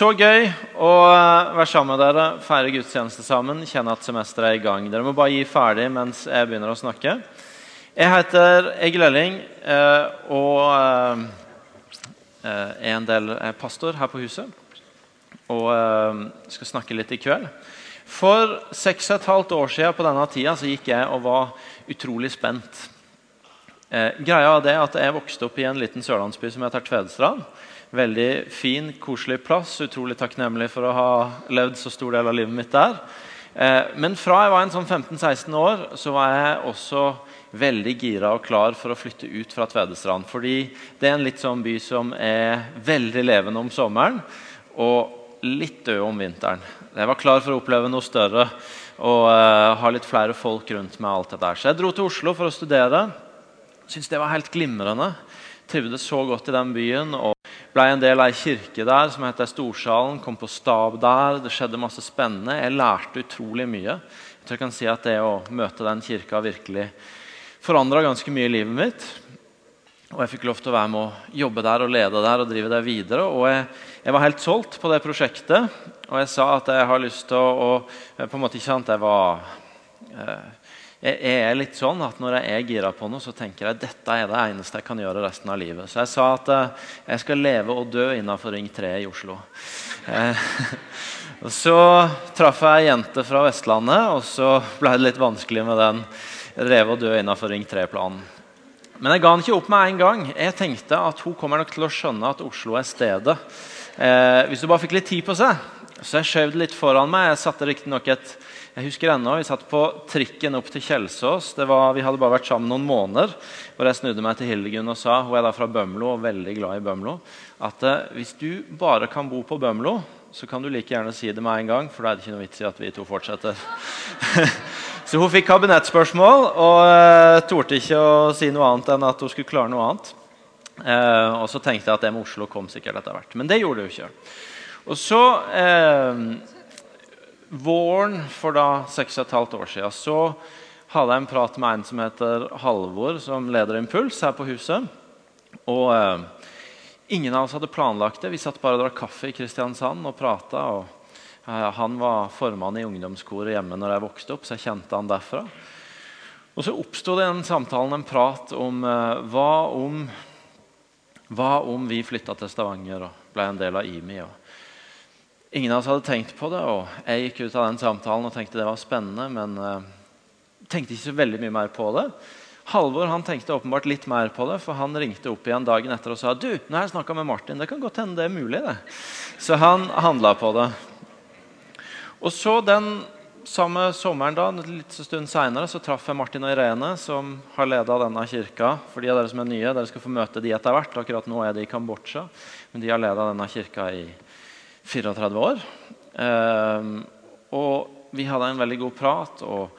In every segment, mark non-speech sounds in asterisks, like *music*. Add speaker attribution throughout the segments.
Speaker 1: Så gøy å eh, være sammen med dere, feire gudstjeneste sammen. Kjenne at semesteret er i gang. Dere må bare gi ferdig mens jeg begynner å snakke. Jeg heter Egil Elling eh, og eh, er en del pastor her på huset. Og skal snakke litt i kveld. For seks og et halvt år siden på denne tida så gikk jeg og var utrolig spent. greia er det at Jeg vokste opp i en liten sørlandsby som heter Tvedestrand. Veldig fin, koselig plass. Utrolig takknemlig for å ha levd så stor del av livet mitt der. Eh, men fra jeg var en sånn 15-16 år, så var jeg også veldig gira og klar for å flytte ut fra Tvedestrand. Fordi det er en litt sånn by som er veldig levende om sommeren og litt død om vinteren. Jeg var klar for å oppleve noe større og uh, ha litt flere folk rundt meg. alt der. Så jeg dro til Oslo for å studere. Syntes det var helt glimrende. Trivdes så godt i den byen. og ble en del av ei kirke der som heter Storsalen. Kom på stab der. Det skjedde masse spennende. Jeg lærte utrolig mye. Jeg tror jeg kan si at Det å møte den kirka virkelig forandra ganske mye i livet mitt. Og Jeg fikk lov til å være med å jobbe der og lede der og drive det videre. Og jeg, jeg var helt solgt på det prosjektet. Og jeg sa at jeg har lyst til å, å på en måte ikke sant, jeg var... Eh, jeg er litt sånn at Når jeg er gira på noe, så tenker jeg at dette er det eneste jeg kan gjøre resten av livet. Så jeg sa at uh, jeg skal leve og dø innenfor Ring 3 i Oslo. *laughs* Uh, Så traff jeg ei jente fra Vestlandet, og så ble det litt vanskelig med den leve og dø innenfor Ring 3-planen. Men jeg ga den ikke opp med en gang. Jeg tenkte at hun kommer nok til å skjønne at Oslo er stedet. Eh, hvis hun bare fikk litt tid på seg. Så jeg skjøv det litt foran meg. Jeg satte riktignok et jeg husker ennå, Vi satt på trikken opp til Kjelsås. Var, vi hadde bare vært sammen noen måneder. hvor Jeg snudde meg til Hildegunn og sa hun er da fra Bømlo og veldig glad i Bømlo, at eh, hvis du bare kan bo på Bømlo, så kan du like gjerne si det med en gang, for da er det ikke noe vits i at vi to fortsetter. *laughs* så hun fikk kabinettspørsmål og eh, torde ikke å si noe annet enn at hun skulle klare noe annet. Eh, og så tenkte jeg at det med Oslo kom sikkert etter hvert. Men det gjorde det jo ikke. Og så... Eh, våren for da seks og et halvt år siden så hadde jeg en prat med en som heter Halvor, som leder Impuls her på huset. Og eh, ingen av oss hadde planlagt det. Vi satt bare og drakk kaffe i Kristiansand og prata. Og, eh, han var formann i ungdomskoret hjemme når jeg vokste opp, så jeg kjente han derfra. Og så oppsto det i den samtalen en prat om eh, hva om hva om vi flytta til Stavanger og ble en del av IMI? Og Ingen av oss hadde tenkt på det, og jeg gikk ut av den samtalen og tenkte det var spennende, men uh, tenkte ikke så veldig mye mer på det. Halvor han tenkte åpenbart litt mer på det, for han ringte opp igjen dagen etter og sa du, nå har jeg snakka med Martin, det kan godt hende det er mulig. det. Så han handla på det. Og så den samme sommeren, da, litt stund senere, så traff jeg Martin og Irene, som har leda denne kirka. For de av dere som er nye, dere skal få møte de etter hvert. Akkurat nå er de i Kambodsja, men de har leda denne kirka i 34 år. Eh, og vi hadde en veldig god prat. Og,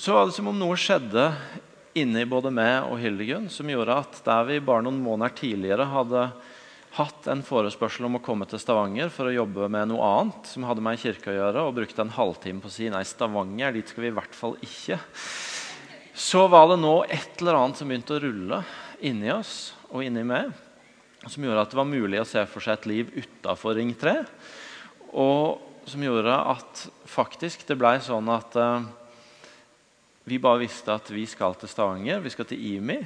Speaker 1: så var det som om noe skjedde inni både meg og Hildegunn som gjorde at der vi bare noen måneder tidligere hadde hatt en forespørsel om å komme til Stavanger for å jobbe med noe annet som hadde med kirke å gjøre, og brukte en halvtime på å si nei, Stavanger, dit skal vi i hvert fall ikke. Så var det nå et eller annet som begynte å rulle inni oss og inni meg som gjorde at det var mulig å se for seg et liv utafor Ring 3. Og som gjorde at faktisk det ble sånn at uh, vi bare visste at vi skal til Stavanger, vi skal til IMI.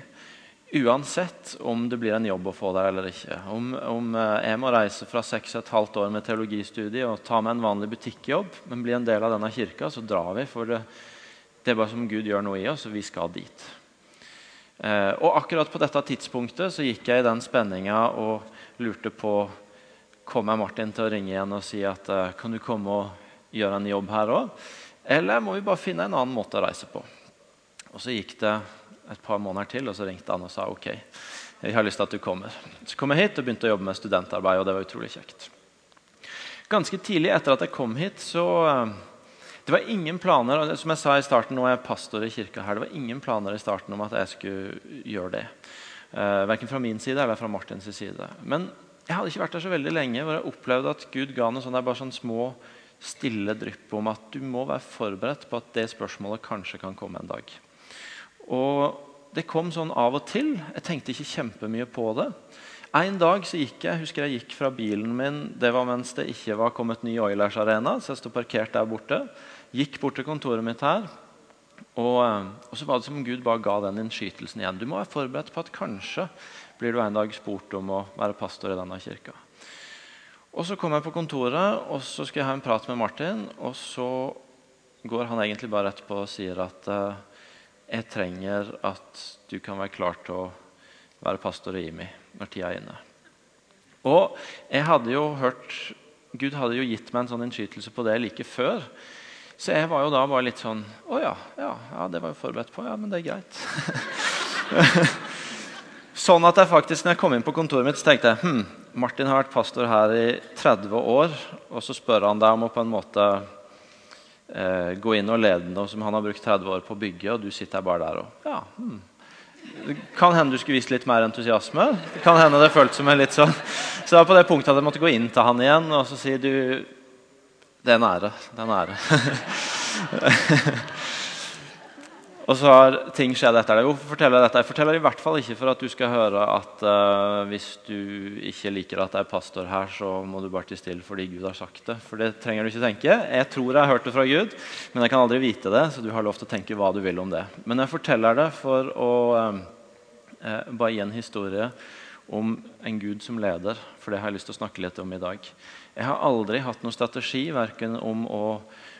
Speaker 1: Uansett om det blir en jobb å få der eller ikke. Om, om uh, jeg må reise fra 6,5 år med teologistudie og ta meg en vanlig butikkjobb, men bli en del av denne kirka, så drar vi. For det, det er bare som Gud gjør noe i oss, og vi skal dit. Eh, og akkurat på dette tidspunktet så gikk jeg i den spenninga og lurte på Kommer Martin til å ringe igjen og si at eh, kan du komme og gjøre en jobb her òg? Eller må vi bare finne en annen måte å reise på? Og Så gikk det et par måneder til, og så ringte han og sa ok, jeg har lyst til at du kommer. Så kom jeg hit og begynte å jobbe med studentarbeid, og det var utrolig kjekt. Ganske tidlig etter at jeg kom hit, så eh, det var ingen planer som jeg sa i starten, nå er jeg pastor i kirka her, det var ingen planer i starten om at jeg skulle gjøre det. Uh, verken fra min side eller fra Martins side. Men jeg hadde ikke vært der så veldig lenge hvor jeg opplevde at Gud ga noen sånn, bare sånn små, stille drypp om at du må være forberedt på at det spørsmålet kanskje kan komme en dag. Og det kom sånn av og til. Jeg tenkte ikke kjempemye på det. En dag så gikk jeg husker jeg gikk fra bilen min det var mens det ikke var kommet ny Oilers Arena. så jeg stod parkert der borte. Gikk bort til kontoret mitt her. Og, eh, og, så var det som om Gud bare ga den innskytelsen igjen. Du må være forberedt på at kanskje blir du en dag spurt om å være pastor i denne kirka. Og Så kom jeg på kontoret og så skal jeg ha en prat med Martin. Og så går han egentlig bare etterpå og sier at uh, jeg trenger at du kan være klar til å være pastor i IMI når tida er inne. Og jeg hadde jo hørt Gud hadde jo gitt meg en sånn innskytelse på det like før. Så jeg var jo da bare litt sånn Å ja, ja, ja det var jeg forberedt på. Ja, men det er greit. *laughs* sånn at jeg faktisk, når jeg kom inn på kontoret mitt, så tenkte jeg hm, Martin har vært pastor her i 30 år, og så spør han deg om å på en måte eh, gå inn og lede noe som han har brukt 30 år på å bygge, og du sitter bare der og ja, hm. Kan hende du skulle vist litt mer entusiasme. Kan hende det føltes som en litt sånn Så det var på det punktet at jeg måtte gå inn til han igjen og så si du det er en ære. Det er en ære. *laughs* og så har ting skjedd etter det. Hvorfor forteller jeg dette? Jeg forteller i hvert fall ikke for at du skal høre at uh, hvis du ikke liker at det er pastor her, så må du bare tie stille fordi Gud har sagt det. For det trenger du ikke tenke. Jeg tror jeg har hørt det fra Gud, men jeg kan aldri vite det, så du har lov til å tenke hva du vil om det. Men jeg forteller det for å uh, bare gi en historie om en Gud som leder, for det har jeg lyst til å snakke litt om i dag. Jeg har aldri hatt noen strategi verken om å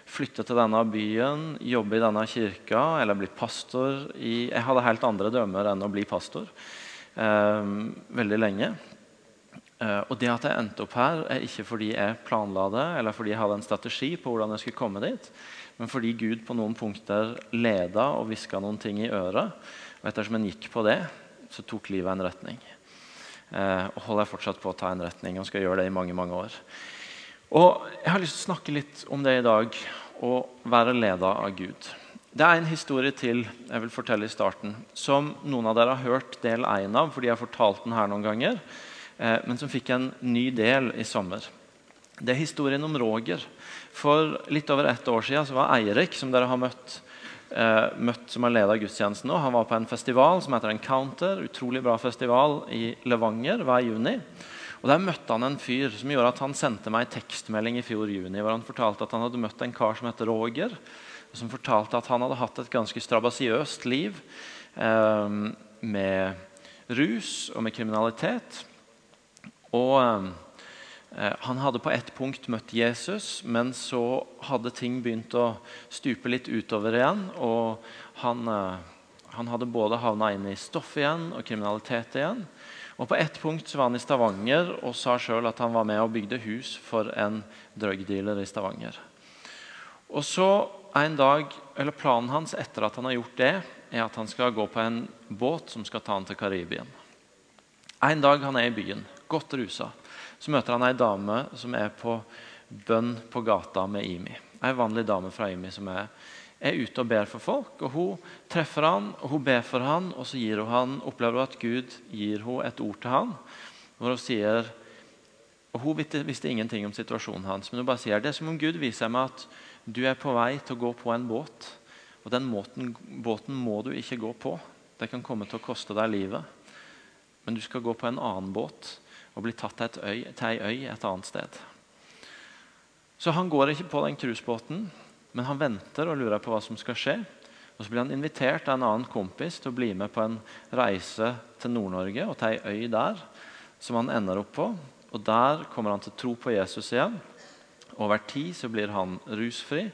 Speaker 1: flytte til denne byen, jobbe i denne kirka eller bli pastor. I, jeg hadde helt andre drømmer enn å bli pastor eh, veldig lenge. Eh, og det at jeg endte opp her, er ikke fordi jeg planla det eller fordi jeg hadde en strategi på hvordan jeg skulle komme dit, men fordi Gud på noen punkter leda og hviska noen ting i øret. Og ettersom en gikk på det, så tok livet en retning. Eh, og holder jeg fortsatt på å ta en retning og skal gjøre det i mange mange år. Og Jeg har lyst til å snakke litt om det i dag, å være leda av Gud. Det er en historie til jeg vil fortelle i starten, som noen av dere har hørt del én av, fordi jeg har fortalt den her noen ganger, eh, men som fikk en ny del i sommer. Det er historien om Roger. For litt over ett år siden var Eirik, som dere har møtt, møtt som har leda gudstjenesten nå. Han var på en festival som heter Encounter. Utrolig bra festival i Levanger hver juni. Og Der møtte han en fyr som gjorde at han sendte meg en tekstmelding i fjor juni, hvor han fortalte at han hadde møtt en kar som heter Roger, som fortalte at han hadde hatt et ganske strabasiøst liv eh, med rus og med kriminalitet. Og eh, Eh, han hadde på ett punkt møtt Jesus, men så hadde ting begynt å stupe litt utover igjen. og Han, eh, han hadde både havna inn i stoff igjen og kriminalitet igjen. Og På ett punkt så var han i Stavanger og sa sjøl at han var med og bygde hus for en drugdealer i Stavanger. Og så en dag, eller Planen hans etter at han har gjort det, er at han skal gå på en båt som skal ta han til Karibien. En dag han er i byen, godt rusa. Så møter han ei dame som er på bønn på gata med Imi. Ei vanlig dame fra Imi som er, er, ute og ber for folk. og Hun treffer han, og hun ber for han, og så hun han, opplever hun at Gud gir hun et ord til han, hvor hun sier og Hun visste ingenting om situasjonen hans, men hun bare sier det er som om Gud viser meg at du er på vei til å gå på en båt. Og den måten, båten må du ikke gå på. Det kan komme til å koste deg livet. Men du skal gå på en annen båt og blir tatt til ei øy et annet sted. Så han går ikke på den cruisebåten, men han venter og lurer på hva som skal skje. Og Så blir han invitert av en annen kompis til å bli med på en reise til Nord-Norge og til ei øy der, som han ender opp på. Og Der kommer han til å tro på Jesus igjen. Over tid så blir han rusfri.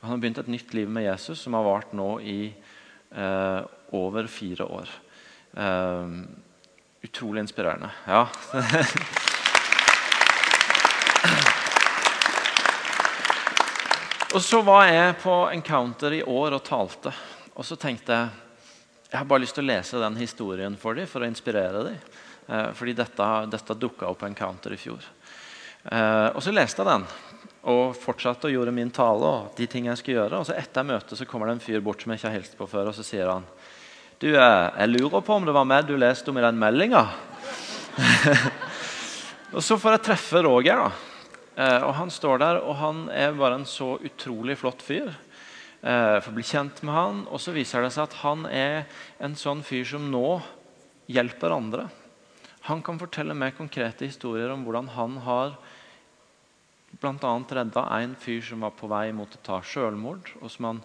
Speaker 1: Han har begynt et nytt liv med Jesus som har vart nå i eh, over fire år. Eh, Utrolig inspirerende. Ja. *laughs* og så var jeg på Encounter i år og talte. Og så tenkte jeg jeg har bare lyst til å lese den historien for dem for å inspirere dem. Eh, fordi dette, dette dukka opp på Encounter i fjor. Eh, og så leste jeg den og fortsatte å gjøre min tale. og de ting jeg skulle gjøre. Og så etter møtet så kommer det en fyr bort som jeg ikke har hilst på før, og så sier han du, eh, jeg lurer på om det var meg du leste om i den meldinga. *laughs* og så får jeg treffe Roger. da. Eh, og Han står der, og han er bare en så utrolig flott fyr. Jeg får bli kjent med han, og så viser det seg at han er en sånn fyr som nå hjelper andre. Han kan fortelle mer konkrete historier om hvordan han har bl.a. redda en fyr som var på vei mot å ta selvmord, og som han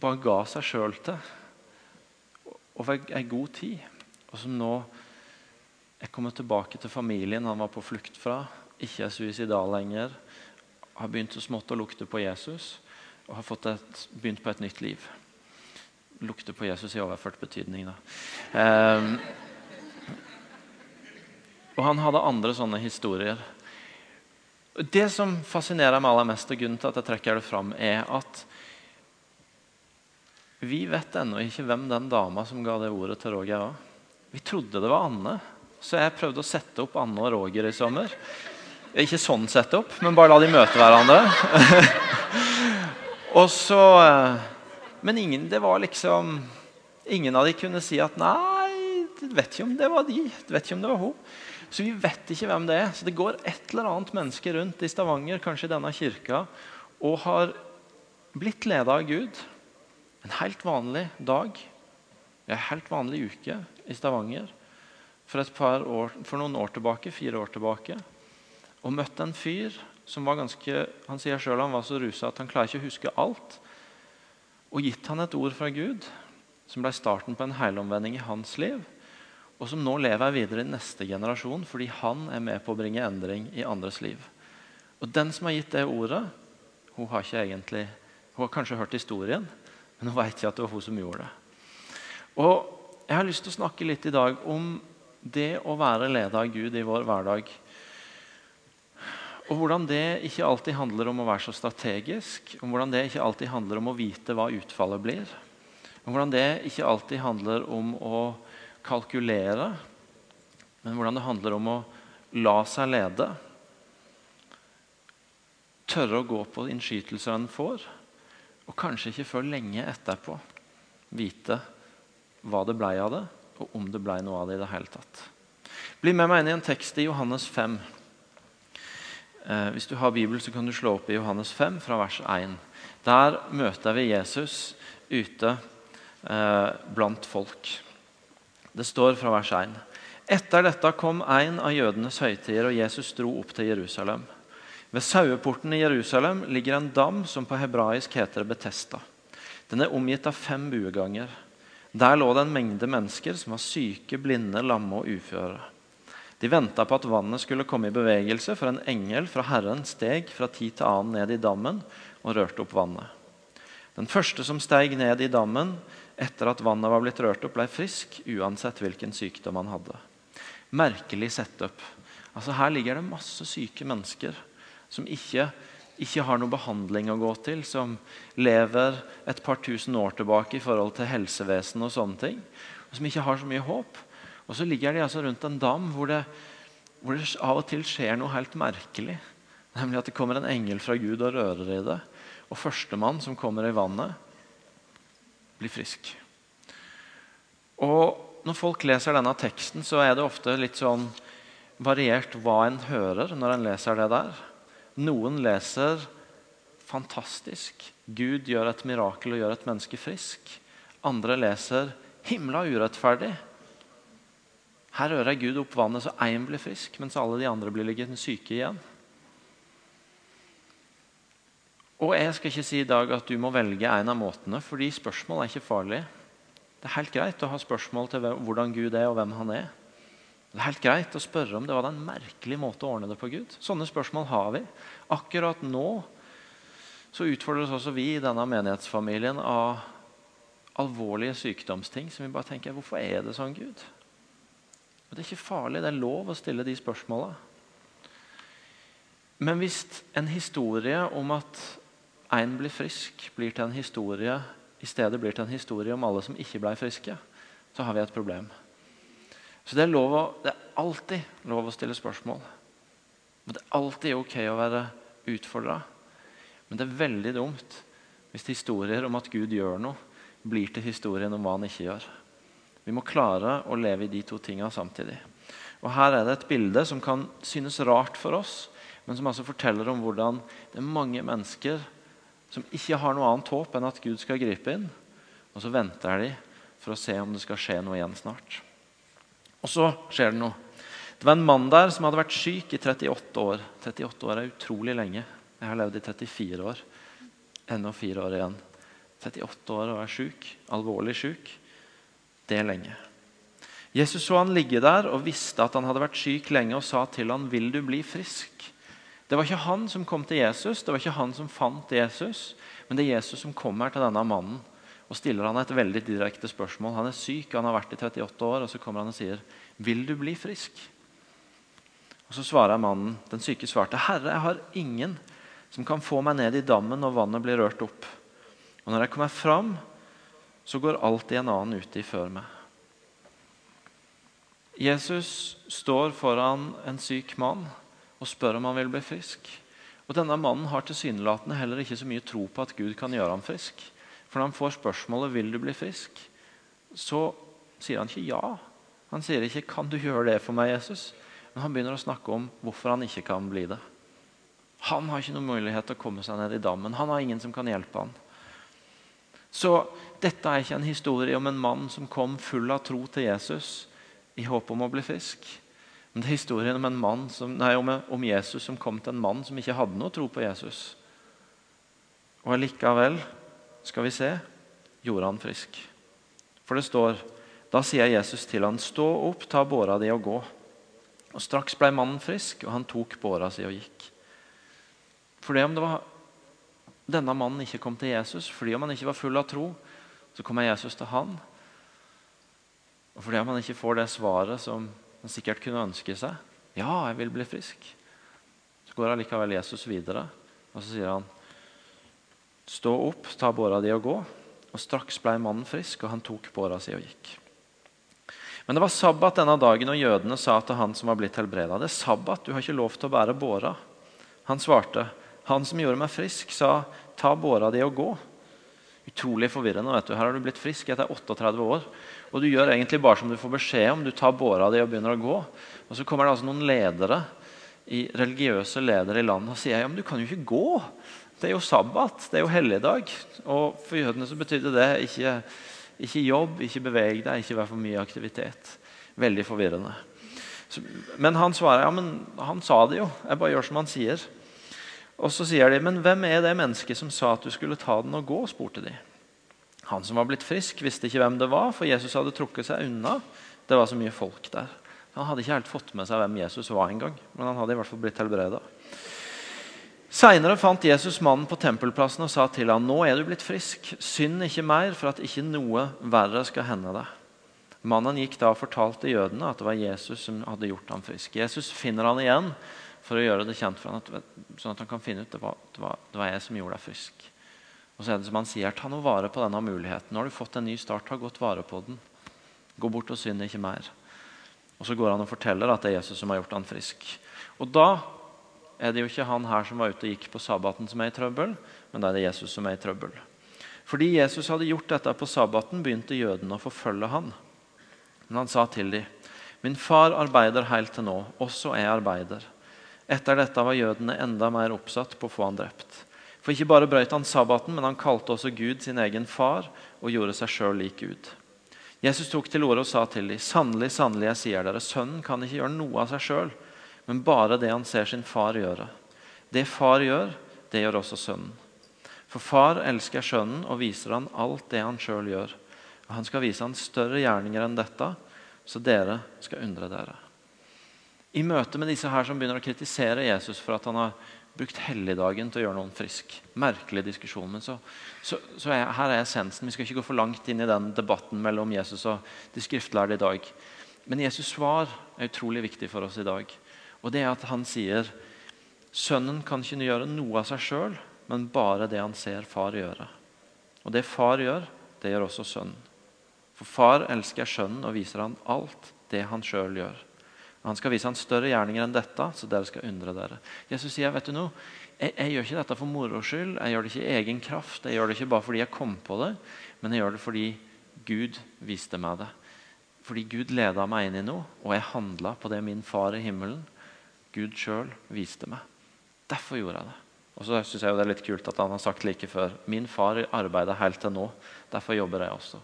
Speaker 1: bare ga seg sjøl til over ei god tid. Og som nå er kommet tilbake til familien han var på flukt fra. Ikke er suicidal lenger. Har begynt så smått å lukte på Jesus og har et, begynt på et nytt liv. Lukte på Jesus i overført betydning, da. Um, og han hadde andre sånne historier. Det som fascinerer meg aller mest, og grunnen til at jeg trekker det fram, er at vi vet ennå ikke hvem den dama som ga det ordet til Roger var. Vi trodde det var Anne, så jeg prøvde å sette opp Anne og Roger i sommer. Ikke sånn sette opp, men bare la de møte hverandre. *laughs* og så eh, Men ingen, det var liksom Ingen av de kunne si at 'nei, vet ikke om det var de', vet ikke om det var hun. Så vi vet ikke hvem det er. Så det går et eller annet menneske rundt i Stavanger, kanskje i denne kirka, og har blitt leda av Gud. En helt vanlig dag, en helt vanlig uke i Stavanger for, år, for noen år tilbake, fire år tilbake. Og møtte en fyr som var ganske Han sier selv han var så rusa at han klarer ikke å huske alt. Og gitt han et ord fra Gud som ble starten på en helomvending i hans liv og som nå lever videre i neste generasjon fordi han er med på å bringe endring i andres liv. Og Den som har gitt det ordet, hun har egentlig, hun har kanskje hørt historien, men nå vet jeg at det var hun som gjorde det. Og Jeg har lyst til å snakke litt i dag om det å være ledet av Gud i vår hverdag. Og hvordan det ikke alltid handler om å være så strategisk, om hvordan det ikke alltid handler om å vite hva utfallet blir. Om hvordan det ikke alltid handler om å kalkulere, men hvordan det handler om å la seg lede. Tørre å gå på innskytelser en får, og kanskje ikke før lenge etterpå vite hva det blei av det, og om det blei noe av det i det hele tatt. Bli med meg inn i en tekst i Johannes 5. Eh, hvis du har Bibel, så kan du slå opp i Johannes 5 fra vers 1. Der møter vi Jesus ute eh, blant folk. Det står fra vers 1. Etter dette kom en av jødenes høytider, og Jesus dro opp til Jerusalem. Ved saueporten i Jerusalem ligger en dam som på hebraisk heter Betesta. Den er omgitt av fem bueganger. Der lå det en mengde mennesker som var syke, blinde, lamme og uføre. De venta på at vannet skulle komme i bevegelse, for en engel fra Herren steg fra tid til annen ned i dammen og rørte opp vannet. Den første som steg ned i dammen, etter at vannet var blitt rørt opp, ble frisk uansett hvilken sykdom han hadde. Merkelig setup. Altså Her ligger det masse syke mennesker som ikke, ikke har noe behandling å gå til, som lever et par tusen år tilbake i forhold til helsevesen og sånne ting, og som ikke har så mye håp. Og så ligger de altså rundt en dam hvor det, hvor det av og til skjer noe helt merkelig. Nemlig at det kommer en engel fra Gud og rører i det. Og førstemann som kommer i vannet, blir frisk. Og Når folk leser denne teksten, så er det ofte litt sånn variert hva en hører når en leser det der. Noen leser fantastisk. Gud gjør et mirakel og gjør et menneske frisk. Andre leser himla urettferdig. Her rører Gud opp vannet så én blir frisk, mens alle de andre blir liggende syke igjen. Og jeg skal ikke si i dag at du må velge en av måtene, fordi spørsmål er ikke farlig. Det er helt greit å ha spørsmål til hvordan Gud er, og hvem han er. Det er helt greit å spørre om det var en merkelig måte å ordne det på Gud. Sånne spørsmål har vi. Akkurat nå så utfordres også vi i denne menighetsfamilien av alvorlige sykdomsting som vi bare tenker Hvorfor er det sånn, Gud? Og Det er ikke farlig. Det er lov å stille de spørsmåla. Men hvis en historie om at én blir frisk, blir til en historie i stedet blir til en historie om alle som ikke ble friske, så har vi et problem. Så det er, å, det er alltid lov å stille spørsmål. Men det er alltid ok å være utfordra. Men det er veldig dumt hvis historier om at Gud gjør noe, blir til historien om hva han ikke gjør. Vi må klare å leve i de to tinga samtidig. Og Her er det et bilde som kan synes rart for oss, men som altså forteller om hvordan det er mange mennesker som ikke har noe annet håp enn at Gud skal gripe inn. Og så venter de for å se om det skal skje noe igjen snart. Og så skjer det noe. Det var en mann der som hadde vært syk i 38 år. 38 år er utrolig lenge. Jeg har levd i 34 år. Ennå fire år igjen. 38 år og er syk, alvorlig syk. Det er lenge. Jesus så han ligge der og visste at han hadde vært syk lenge, og sa til han, 'Vil du bli frisk?' Det var ikke han som kom til Jesus, det var ikke han som fant Jesus, men det er Jesus som kommer til denne mannen og stiller han et veldig direkte spørsmål. Han er syk, han har vært i 38 år, og så kommer han og sier, 'Vil du bli frisk?' Og Så svarer mannen, den syke svarte, 'Herre, jeg har ingen som kan få meg ned i dammen når vannet blir rørt opp.' 'Og når jeg kommer fram, så går alltid en annen uti før meg.' Jesus står foran en syk mann og spør om han vil bli frisk. Og Denne mannen har tilsynelatende heller ikke så mye tro på at Gud kan gjøre ham frisk. For når han får spørsmålet vil du bli frisk, så sier han ikke ja. Han sier ikke 'kan du gjøre det for meg, Jesus'? Men han begynner å snakke om hvorfor han ikke kan bli det. Han har ikke noen mulighet til å komme seg ned i dammen. Han har ingen som kan hjelpe han. Så dette er ikke en historie om en mann som kom full av tro til Jesus i håp om å bli frisk. Men det er historien om, som, nei, om, Jesus som kom til en mann som ikke hadde noe tro på Jesus. Og allikevel, skal vi se, gjorde han frisk. For det står Da sier Jesus til han, stå opp, ta båra di og gå. Og Straks ble mannen frisk, og han tok båra si og gikk. Fordi om det var denne mannen ikke kom til Jesus, fordi om han ikke var full av tro, så kommer Jesus til han og fordi om han ikke får det svaret som han sikkert kunne ønske seg Ja, jeg vil bli frisk. Så går allikevel Jesus videre, og så sier han Stå opp, ta båra di og gå. Og straks ble mannen frisk, og han tok båra si og gikk. Men det var sabbat denne dagen, og jødene sa til han som var blitt helbreda, det er sabbat, du har ikke lov til å bære båra. Han svarte, han som gjorde meg frisk, sa, ta båra di og gå. Utrolig forvirrende. vet du. Her har du blitt frisk etter 38 år. Og du gjør egentlig bare som du får beskjed om. Du tar båra di og begynner å gå. Og så kommer det altså noen ledere, i, religiøse ledere i landet og sier ja, men du kan jo ikke gå. Det er jo sabbat, det er jo helligdag. Og for jødene så betydde det ikke, ikke jobb, ikke beveg deg, ikke være for mye aktivitet. Veldig forvirrende. Så, men han svarer ja, men han sa det jo. Jeg bare gjør som han sier. Og så sier de, men hvem er det mennesket som sa at du skulle ta den og gå? spurte de. Han som var blitt frisk, visste ikke hvem det var, for Jesus hadde trukket seg unna. Det var så mye folk der. Han hadde ikke helt fått med seg hvem Jesus var engang. Men han hadde i hvert fall blitt helbreda. Seinere fant Jesus mannen på tempelplassen og sa til ham, nå er du blitt frisk. Synd ikke mer, for at ikke noe verre skal hende deg. Mannen gikk da og fortalte jødene at det var Jesus som hadde gjort ham frisk. Jesus finner han igjen for å gjøre det kjent for ham, sånn at han kan finne ut det var, det var, det var jeg som gjorde deg frisk. Og så er det som han sier, Ta nå vare på denne muligheten. Nå har du fått en ny start. Ta godt vare på den. Gå bort og synd ikke mer. Og Så går han og forteller at det er Jesus som har gjort han frisk. Og Da er det jo ikke han her som var ute og gikk på sabbaten, som er i trøbbel, men da er det Jesus som er i trøbbel. Fordi Jesus hadde gjort dette på sabbaten, begynte jødene å forfølge han. Men han sa til dem, min far arbeider helt til nå, også jeg arbeider. Etter dette var jødene enda mer oppsatt på å få han drept. For ikke bare brøt han sabbaten, men han kalte også Gud sin egen far og gjorde seg sjøl lik Gud. Jesus tok til orde og sa til dem, sannelig, sannelig, jeg sier dere, sønnen kan ikke gjøre noe av seg sjøl, men bare det han ser sin far gjøre. Det far gjør, det gjør også sønnen. For far elsker sønnen og viser han alt det han sjøl gjør. Og han skal vise han større gjerninger enn dette, så dere skal undre dere i møte med disse her som begynner å kritisere Jesus for at han har brukt helligdagen til å gjøre noen frisk. Merkelig diskusjon. Men så, så, så er, her er essensen. Vi skal ikke gå for langt inn i den debatten mellom Jesus og de skriftlærde i dag. Men Jesus' svar er utrolig viktig for oss i dag. Og det er at han sier sønnen kan ikke gjøre noe av seg sjøl, men bare det han ser far gjøre. Og det far gjør, det gjør også sønnen. For far elsker sønnen og viser han alt det han sjøl gjør. Han skal vise han større gjerninger enn dette, så dere skal undre dere. Jesus sier, vet du noe, jeg, jeg gjør ikke dette for moro skyld, jeg gjør det ikke i egen kraft, jeg gjør det ikke bare fordi jeg kom på det, men jeg gjør det fordi Gud viste meg det. Fordi Gud leda meg inn i noe, og jeg handla på det min far i himmelen, Gud sjøl, viste meg. Derfor gjorde jeg det. Og så synes jeg det er litt kult at han har sagt like før Min far arbeider helt til nå. Derfor jobber jeg også.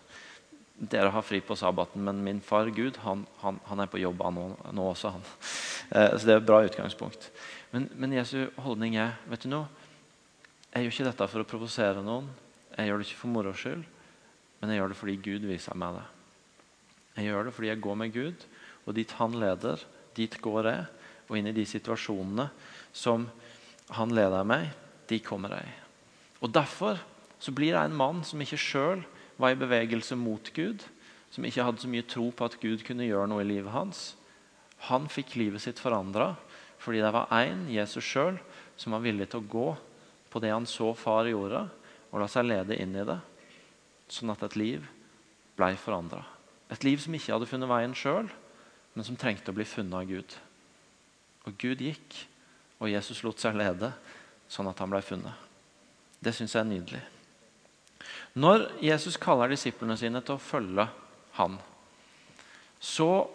Speaker 1: Dere har fri på sabbaten, men min far Gud han, han, han er på jobb nå, nå også. han. *laughs* Eh, så det er et bra utgangspunkt. Men, men Jesu holdning er vet du noe, jeg gjør ikke dette for å provosere noen. Jeg gjør det ikke for moro skyld, men jeg gjør det fordi Gud viser meg det. Jeg gjør det fordi jeg går med Gud, og dit han leder, dit går jeg. Og inn i de situasjonene som han leder meg, de kommer jeg. Og Derfor så blir jeg en mann som ikke sjøl var i bevegelse mot Gud, som ikke hadde så mye tro på at Gud kunne gjøre noe i livet hans, han fikk livet sitt forandra fordi det var én, Jesus sjøl, som var villig til å gå på det han så far gjorde, og la seg lede inn i det, sånn at et liv ble forandra. Et liv som ikke hadde funnet veien sjøl, men som trengte å bli funnet av Gud. Og Gud gikk, og Jesus lot seg lede, sånn at han ble funnet. Det syns jeg er nydelig. Når Jesus kaller disiplene sine til å følge han, så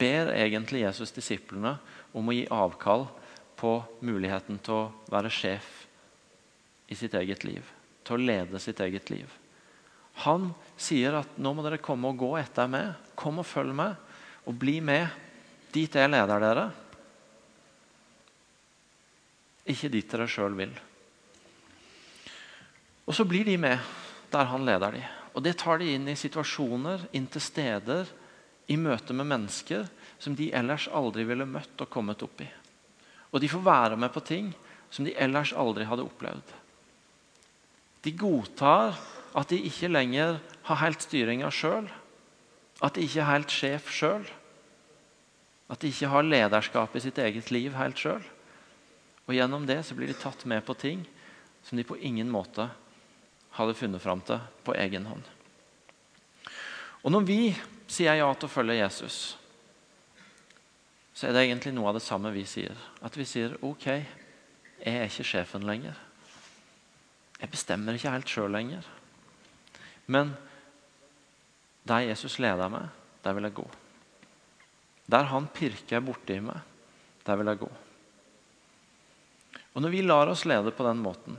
Speaker 1: ber egentlig Jesus disiplene om å gi avkall på muligheten til å være sjef i sitt eget liv. Til å lede sitt eget liv. Han sier at nå må dere komme og gå etter meg. Kom og følg meg, og bli med dit jeg leder dere. Ikke dit dere sjøl vil. Og så blir de med der han leder de. Og Det tar de inn i situasjoner, inn til steder, i møte med mennesker som de ellers aldri ville møtt og kommet opp i. Og de får være med på ting som de ellers aldri hadde opplevd. De godtar at de ikke lenger har helt styringa sjøl. At de ikke er helt sjef sjøl. At de ikke har lederskap i sitt eget liv helt sjøl. Og gjennom det så blir de tatt med på ting som de på ingen måte hadde funnet fram til på egen hånd. Og Når vi sier ja til å følge Jesus, så er det egentlig noe av det samme vi sier. At vi sier OK, jeg er ikke sjefen lenger. Jeg bestemmer ikke helt sjøl lenger. Men der Jesus leder meg, der vil jeg gå. Der han pirker borti meg, der vil jeg gå. Og Når vi lar oss lede på den måten,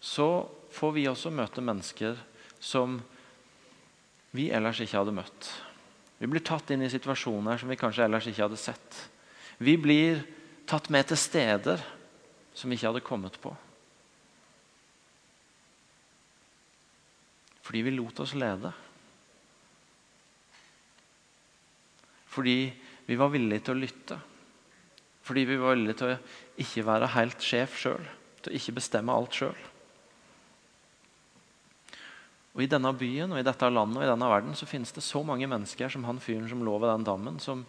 Speaker 1: så får vi også møte mennesker som vi ellers ikke hadde møtt. Vi blir tatt inn i situasjoner som vi kanskje ellers ikke hadde sett. Vi blir tatt med til steder som vi ikke hadde kommet på. Fordi vi lot oss lede. Fordi vi var villige til å lytte. Fordi vi var villige til å ikke være helt sjef sjøl. Til å ikke bestemme alt sjøl. Og I denne byen og i dette landet og i denne verden så finnes det så mange mennesker som han fyren som lå ved den dammen, som,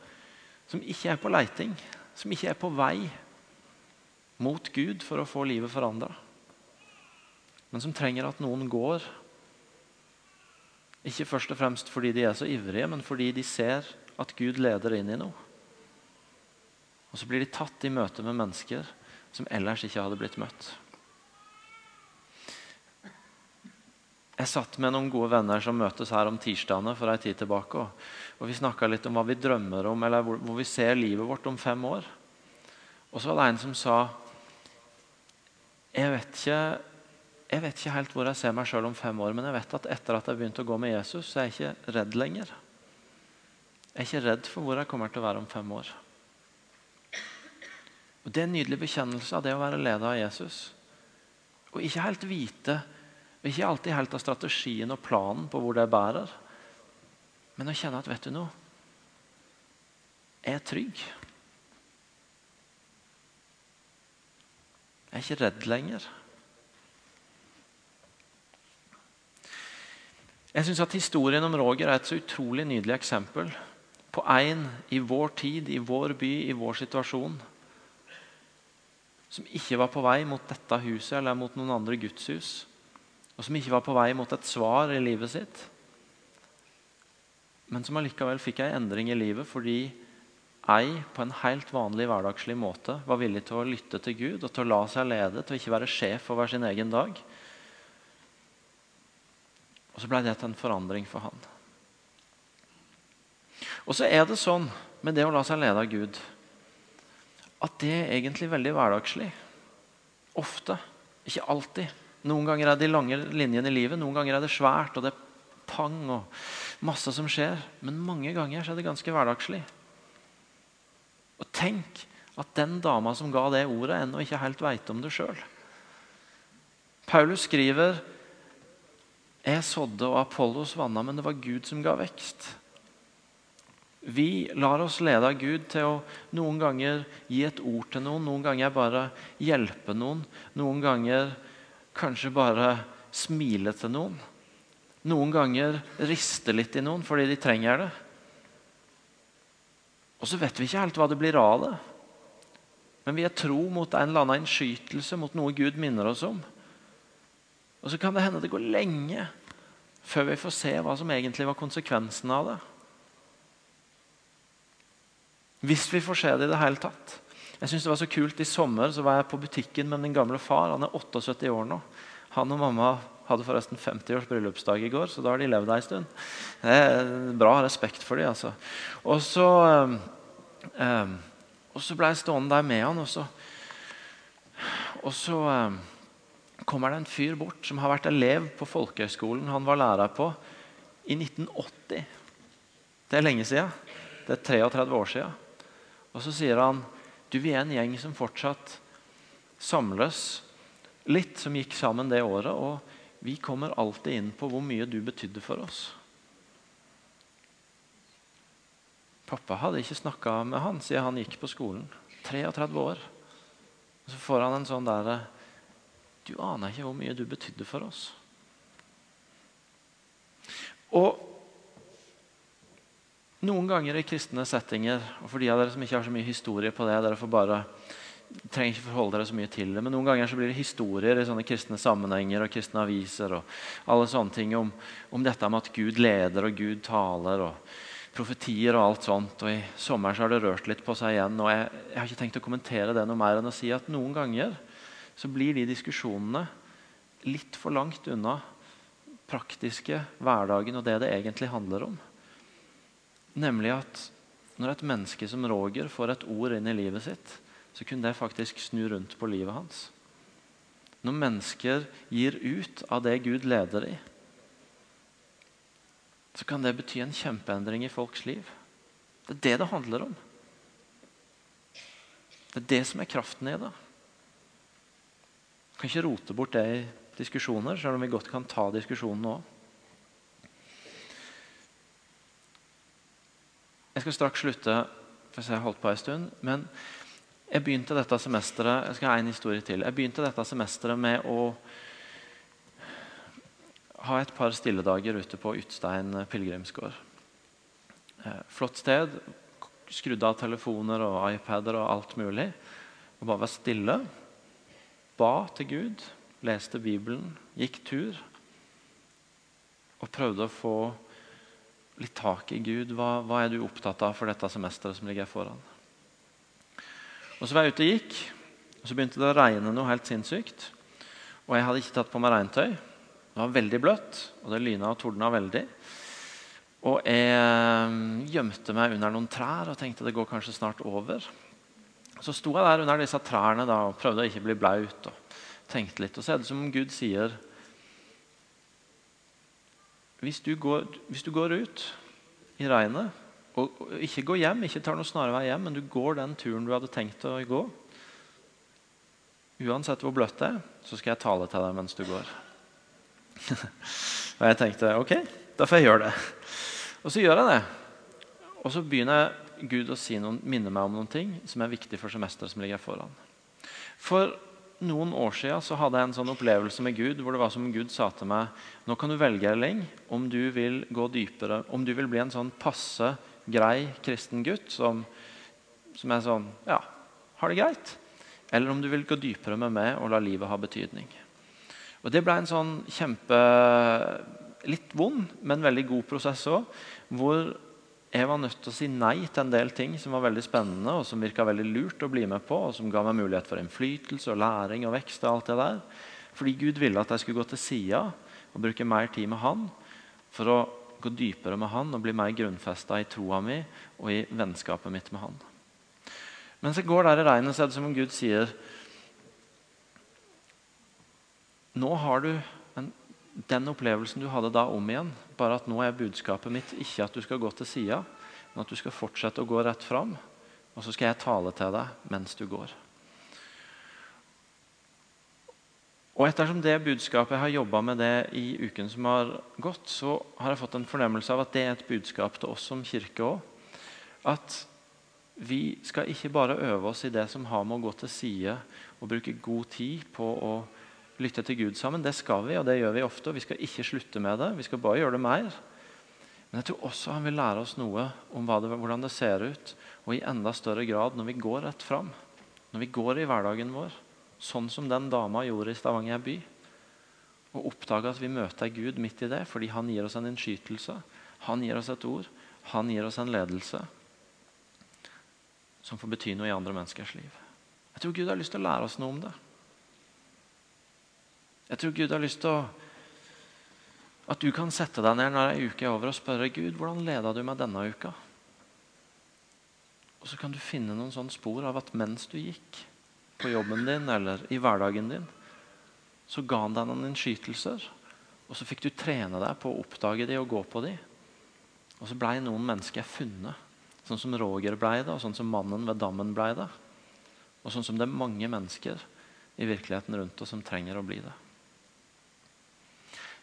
Speaker 1: som ikke er på leiting, som ikke er på vei mot Gud for å få livet forandra. Men som trenger at noen går. Ikke først og fremst fordi de er så ivrige, men fordi de ser at Gud leder inn i noe. Og så blir de tatt i møte med mennesker som ellers ikke hadde blitt møtt. Jeg satt med noen gode venner som møtes her om tirsdagene for en tid tilbake. Og, og Vi snakka litt om hva vi drømmer om, eller hvor, hvor, vi ser livet vårt om fem år. Og så var det en som sa jeg vet, ikke, jeg vet ikke helt hvor jeg ser meg sjøl om fem år, men jeg vet at etter at jeg begynte å gå med Jesus, så er jeg ikke redd lenger. Jeg er ikke redd for hvor jeg kommer til å være om fem år. Og Det er en nydelig bekjennelse av det å være leder av Jesus. Og ikke helt vite og ikke alltid helt av strategien og planen på hvor det bærer. Men å kjenne at vet du noe Jeg er trygg. Jeg er ikke redd lenger. Jeg syns at historien om Roger er et så utrolig nydelig eksempel på en i vår tid, i vår by, i vår situasjon som ikke var på vei mot dette huset eller mot noen andre gudshus og som ikke var på vei mot et svar i livet sitt, men som allikevel fikk ei en endring i livet fordi ei på en helt vanlig hverdagslig måte var villig til å lytte til Gud og til å la seg lede, til å ikke være sjef over sin egen dag. Og så ble det til en forandring for han. Og så er det sånn med det å la seg lede av Gud at det er egentlig veldig hverdagslig. Ofte. Ikke alltid. Noen ganger er det de lange linjene i livet, noen ganger er det svært og det er pang og masse som skjer. Men mange ganger er det ganske hverdagslig. Og tenk at den dama som ga det ordet, ennå ikke helt veit om det sjøl. Paulus skriver jeg sådde og Apollos vanna, men det var Gud som ga vekst. Vi lar oss lede av Gud til å noen ganger gi et ord til noen, noen ganger bare hjelpe noen, noen ganger kanskje bare smile til noen. Noen ganger riste litt i noen fordi de trenger det. Og så vet vi ikke helt hva det blir av det. Men vi er tro mot en eller annen innskytelse, mot noe Gud minner oss om. Og så kan det hende det går lenge før vi får se hva som egentlig var konsekvensen av det. Hvis vi får se det i det hele tatt. Jeg synes det var så kult I sommer så var jeg på butikken med min gamle far. Han er 78 år nå. Han og mamma hadde forresten 50 års bryllupsdag i går, så da har de levd ei stund. Det er bra respekt for dem, altså. Og så, um, og så ble jeg stående der med han, og så, og så um, kommer det en fyr bort som har vært elev på folkehøgskolen han var lærer på i 1980. Det er lenge siden. Det er 33 år siden. Og så sier han du, vi er en gjeng som fortsatt samles litt, som gikk sammen det året. Og vi kommer alltid inn på hvor mye du betydde for oss. Pappa hadde ikke snakka med han siden han gikk på skolen. 33 år. Så får han en sånn derre Du aner ikke hvor mye du betydde for oss. Og noen ganger i kristne settinger, og for de av dere som ikke har så mye historie på det, dere får bare trenger ikke forholde dere så mye til det, men noen ganger så blir det historier i sånne kristne sammenhenger og kristne aviser og alle sånne ting om, om dette med at Gud leder og Gud taler og profetier og alt sånt. og I sommer så har det rørt litt på seg igjen. og jeg, jeg har ikke tenkt å kommentere det noe mer enn å si at noen ganger så blir de diskusjonene litt for langt unna praktiske hverdagen og det det egentlig handler om. Nemlig at når et menneske som Roger får et ord inn i livet sitt, så kunne det faktisk snu rundt på livet hans. Når mennesker gir ut av det Gud leder i, så kan det bety en kjempeendring i folks liv. Det er det det handler om. Det er det som er kraften i det. Jeg kan ikke rote bort det i diskusjoner, selv om vi godt kan ta diskusjonen nå. Jeg skal straks slutte, for jeg har holdt på en stund. Men jeg begynte dette semesteret jeg skal ha en historie til. Jeg begynte dette semesteret med å ha et par stilledager ute på Utstein pilegrimsgård. Eh, flott sted. Skrudd av telefoner og iPader og alt mulig. Og bare var stille. Ba til Gud. Leste Bibelen. Gikk tur. Og prøvde å få litt tak i Gud. Hva, hva, er du opptatt av for dette semesteret som ligger foran? Og Så var jeg ute og gikk, og så begynte det å regne noe helt sinnssykt. Og jeg hadde ikke tatt på meg regntøy. Det var veldig bløtt, og det lyna og tordna veldig. Og jeg gjemte meg under noen trær og tenkte det går kanskje snart over. Så sto jeg der under disse trærne da, og prøvde å ikke bli blaut. og tenkte litt, og så er det som om Gud sier hvis du, går, hvis du går ut i regnet og, og, ikke går hjem, ikke tar noen snarvei hjem, men du går den turen du hadde tenkt å gå Uansett hvor bløtt det er, så skal jeg tale til deg mens du går. *laughs* og jeg tenkte ok, da får jeg gjøre det. Og så gjør jeg det. Og så begynner Gud å si noen, minne meg om noen ting som er viktig for semesteret som ligger foran. For noen år siden så hadde jeg en sånn opplevelse med Gud hvor det var som Gud sa til meg nå kan du velge Erling, om du vil gå dypere, om du vil bli en sånn passe, grei kristen gutt som, som er sånn ja, har det greit. Eller om du vil gå dypere med meg og la livet ha betydning. Og Det ble en sånn kjempe litt vond, men veldig god prosess òg. Hvor jeg var nødt til å si nei til en del ting som var veldig spennende og som virka veldig lurt å bli med på, og som ga meg mulighet for innflytelse og læring og vekst. og alt det der. Fordi Gud ville at jeg skulle gå til sida og bruke mer tid med Han for å gå dypere med Han og bli mer grunnfesta i troa mi og i vennskapet mitt med Han. Mens jeg går der i regnet, så er det som om Gud sier Nå har du en den opplevelsen du hadde da, om igjen. Bare at nå er budskapet mitt ikke at du skal gå til sida, men at du skal fortsette å gå rett fram. Og så skal jeg tale til deg mens du går. Og Ettersom det budskapet jeg har jobba med det i uken som har gått, så har jeg fått en fornemmelse av at det er et budskap til oss som kirke òg. At vi skal ikke bare øve oss i det som har med å gå til side og bruke god tid på å lytte til Gud sammen. Det skal vi, og det gjør vi ofte. og Vi skal ikke slutte med det. Vi skal bare gjøre det mer. Men jeg tror også han vil lære oss noe om det, hvordan det ser ut, og i enda større grad når vi går rett fram. Når vi går i hverdagen vår, sånn som den dama gjorde i Stavanger by. Og oppdage at vi møter Gud midt i det, fordi han gir oss en innskytelse. Han gir oss et ord. Han gir oss en ledelse som får bety noe i andre menneskers liv. Jeg tror Gud har lyst til å lære oss noe om det. Jeg tror Gud har lyst til å at du kan sette deg ned når ei uke er over og spørre Gud hvordan leda du meg denne uka. Og Så kan du finne noen sånne spor av at mens du gikk på jobben din eller i hverdagen din, så ga han deg noen innskytelser. Og så fikk du trene deg på å oppdage de og gå på de. Og så blei noen mennesker funnet. Sånn som Roger blei det, og sånn som mannen ved dammen blei det. Og sånn som det er mange mennesker i virkeligheten rundt oss som trenger å bli det.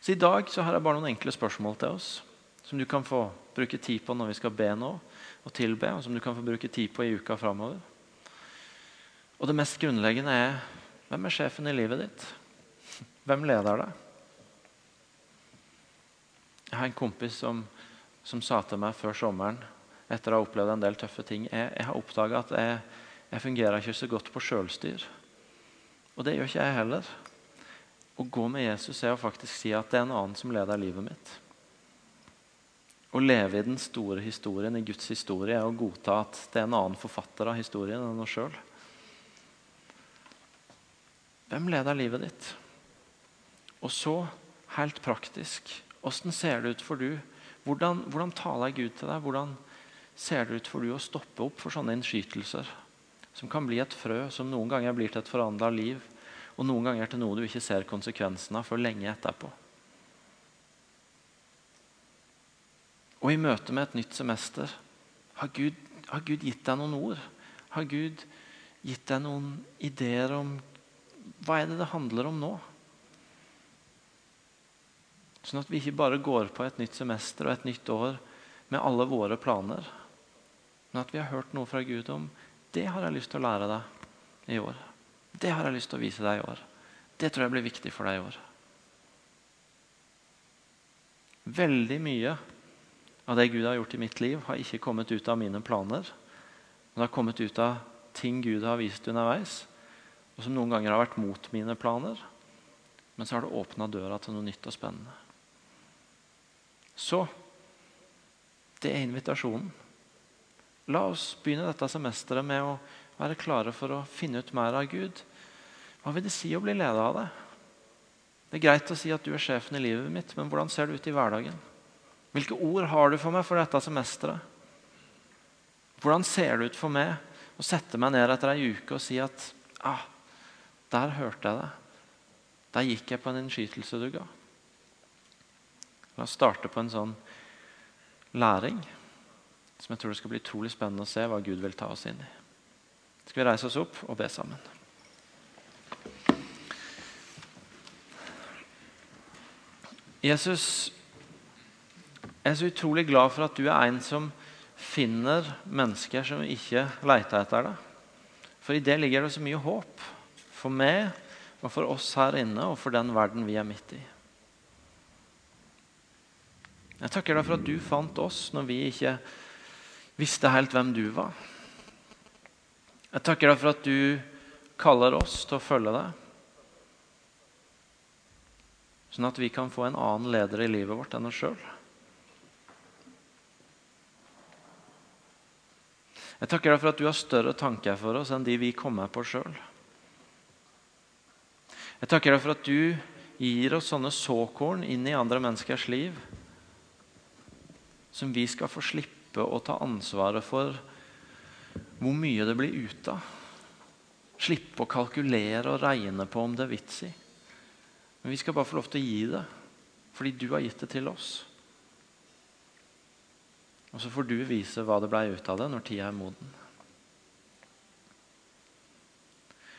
Speaker 1: Så I dag så har jeg bare noen enkle spørsmål til oss som du kan få bruke tid på når vi skal be nå og tilbe, og som du kan få bruke tid på i uka framover. Og det mest grunnleggende er hvem er sjefen i livet ditt? *laughs* Hvem leder deg? Jeg har en kompis som, som sa til meg før sommeren, etter å ha opplevd en del tøffe ting Jeg, jeg har oppdaga at jeg, jeg fungerer ikke så godt på sjølstyr. Og det gjør ikke jeg heller. Å gå med Jesus er å faktisk si at det er en annen som leder livet mitt. Å leve i den store historien, i Guds historie, er å godta at det er en annen forfatter av historien enn oss sjøl. Hvem leder livet ditt? Og så, helt praktisk, åssen ser det ut for du? Hvordan, hvordan taler Gud til deg? Hvordan ser det ut for du å stoppe opp for sånne innskytelser? Som kan bli et frø som noen ganger blir til et forandra liv og noen ganger til noe du ikke ser konsekvensen av før lenge etterpå. Og i møte med et nytt semester har Gud, har Gud gitt deg noen ord. Har Gud gitt deg noen ideer om hva er det det handler om nå? Sånn at vi ikke bare går på et nytt semester og et nytt år med alle våre planer, men at vi har hørt noe fra Gud om det har jeg lyst til å lære deg i år. Det har jeg lyst til å vise deg i år. Det tror jeg blir viktig for deg i år. Veldig mye av det Gud har gjort i mitt liv, har ikke kommet ut av mine planer. Men det har kommet ut av ting Gud har vist underveis, og som noen ganger har vært mot mine planer. Men så har det åpna døra til noe nytt og spennende. Så det er invitasjonen. La oss begynne dette semesteret med å være klare for å finne ut mer av Gud. Hva vil det si å bli ledet av det? Det er greit å si at du er sjefen i livet mitt, men hvordan ser det ut i hverdagen? Hvilke ord har du for meg for dette semesteret? Hvordan ser det ut for meg å sette meg ned etter ei uke og si at ah, der hørte jeg det. Der gikk jeg på en innskytelse du ga. La oss starte på en sånn læring som jeg tror det skal bli utrolig spennende å se hva Gud vil ta oss inn i. Skal vi reise oss opp og be sammen? Jesus, jeg er så utrolig glad for at du er en som finner mennesker som ikke leter etter deg. For i det ligger det så mye håp. For meg og for oss her inne og for den verden vi er midt i. Jeg takker deg for at du fant oss når vi ikke visste helt hvem du var. Jeg takker deg for at du kaller oss til å følge deg. Sånn at vi kan få en annen leder i livet vårt enn oss sjøl. Jeg takker deg for at du har større tanker for oss enn de vi kommer på sjøl. Jeg takker deg for at du gir oss sånne såkorn inn i andre menneskers liv som vi skal få slippe å ta ansvaret for hvor mye det blir ut av. Slippe å kalkulere og regne på om det er vits i. Men vi skal bare få lov til å gi det fordi du har gitt det til oss. Og så får du vise hva det ble ut av det når tida er moden.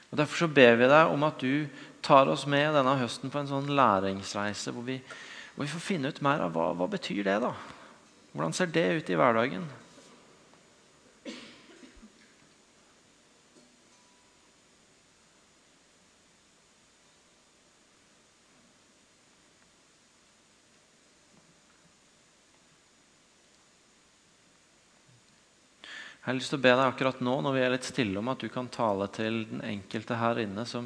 Speaker 1: Og Derfor så ber vi deg om at du tar oss med denne høsten på en sånn læringsreise hvor vi, hvor vi får finne ut mer av hva, hva betyr det da? Hvordan ser det ut i hverdagen? Jeg har lyst til å be deg akkurat nå når vi er litt stille om at du kan tale til den enkelte her inne som,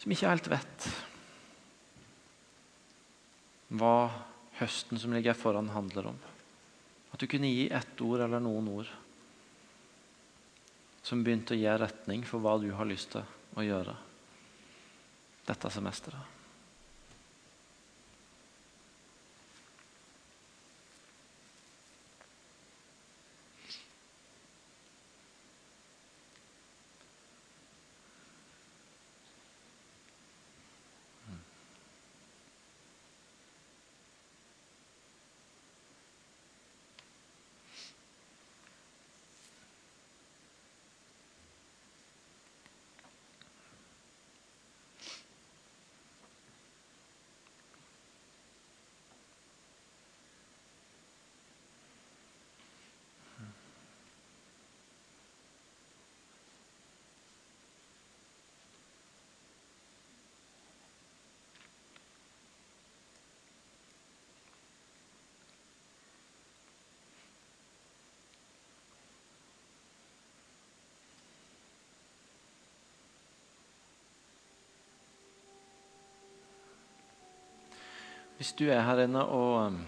Speaker 1: som ikke helt vet hva høsten som ligger foran, handler om. At du kunne gi ett ord eller noen ord som begynte å gi retning for hva du har lyst til å gjøre dette semesteret. Hvis du er her inne og um,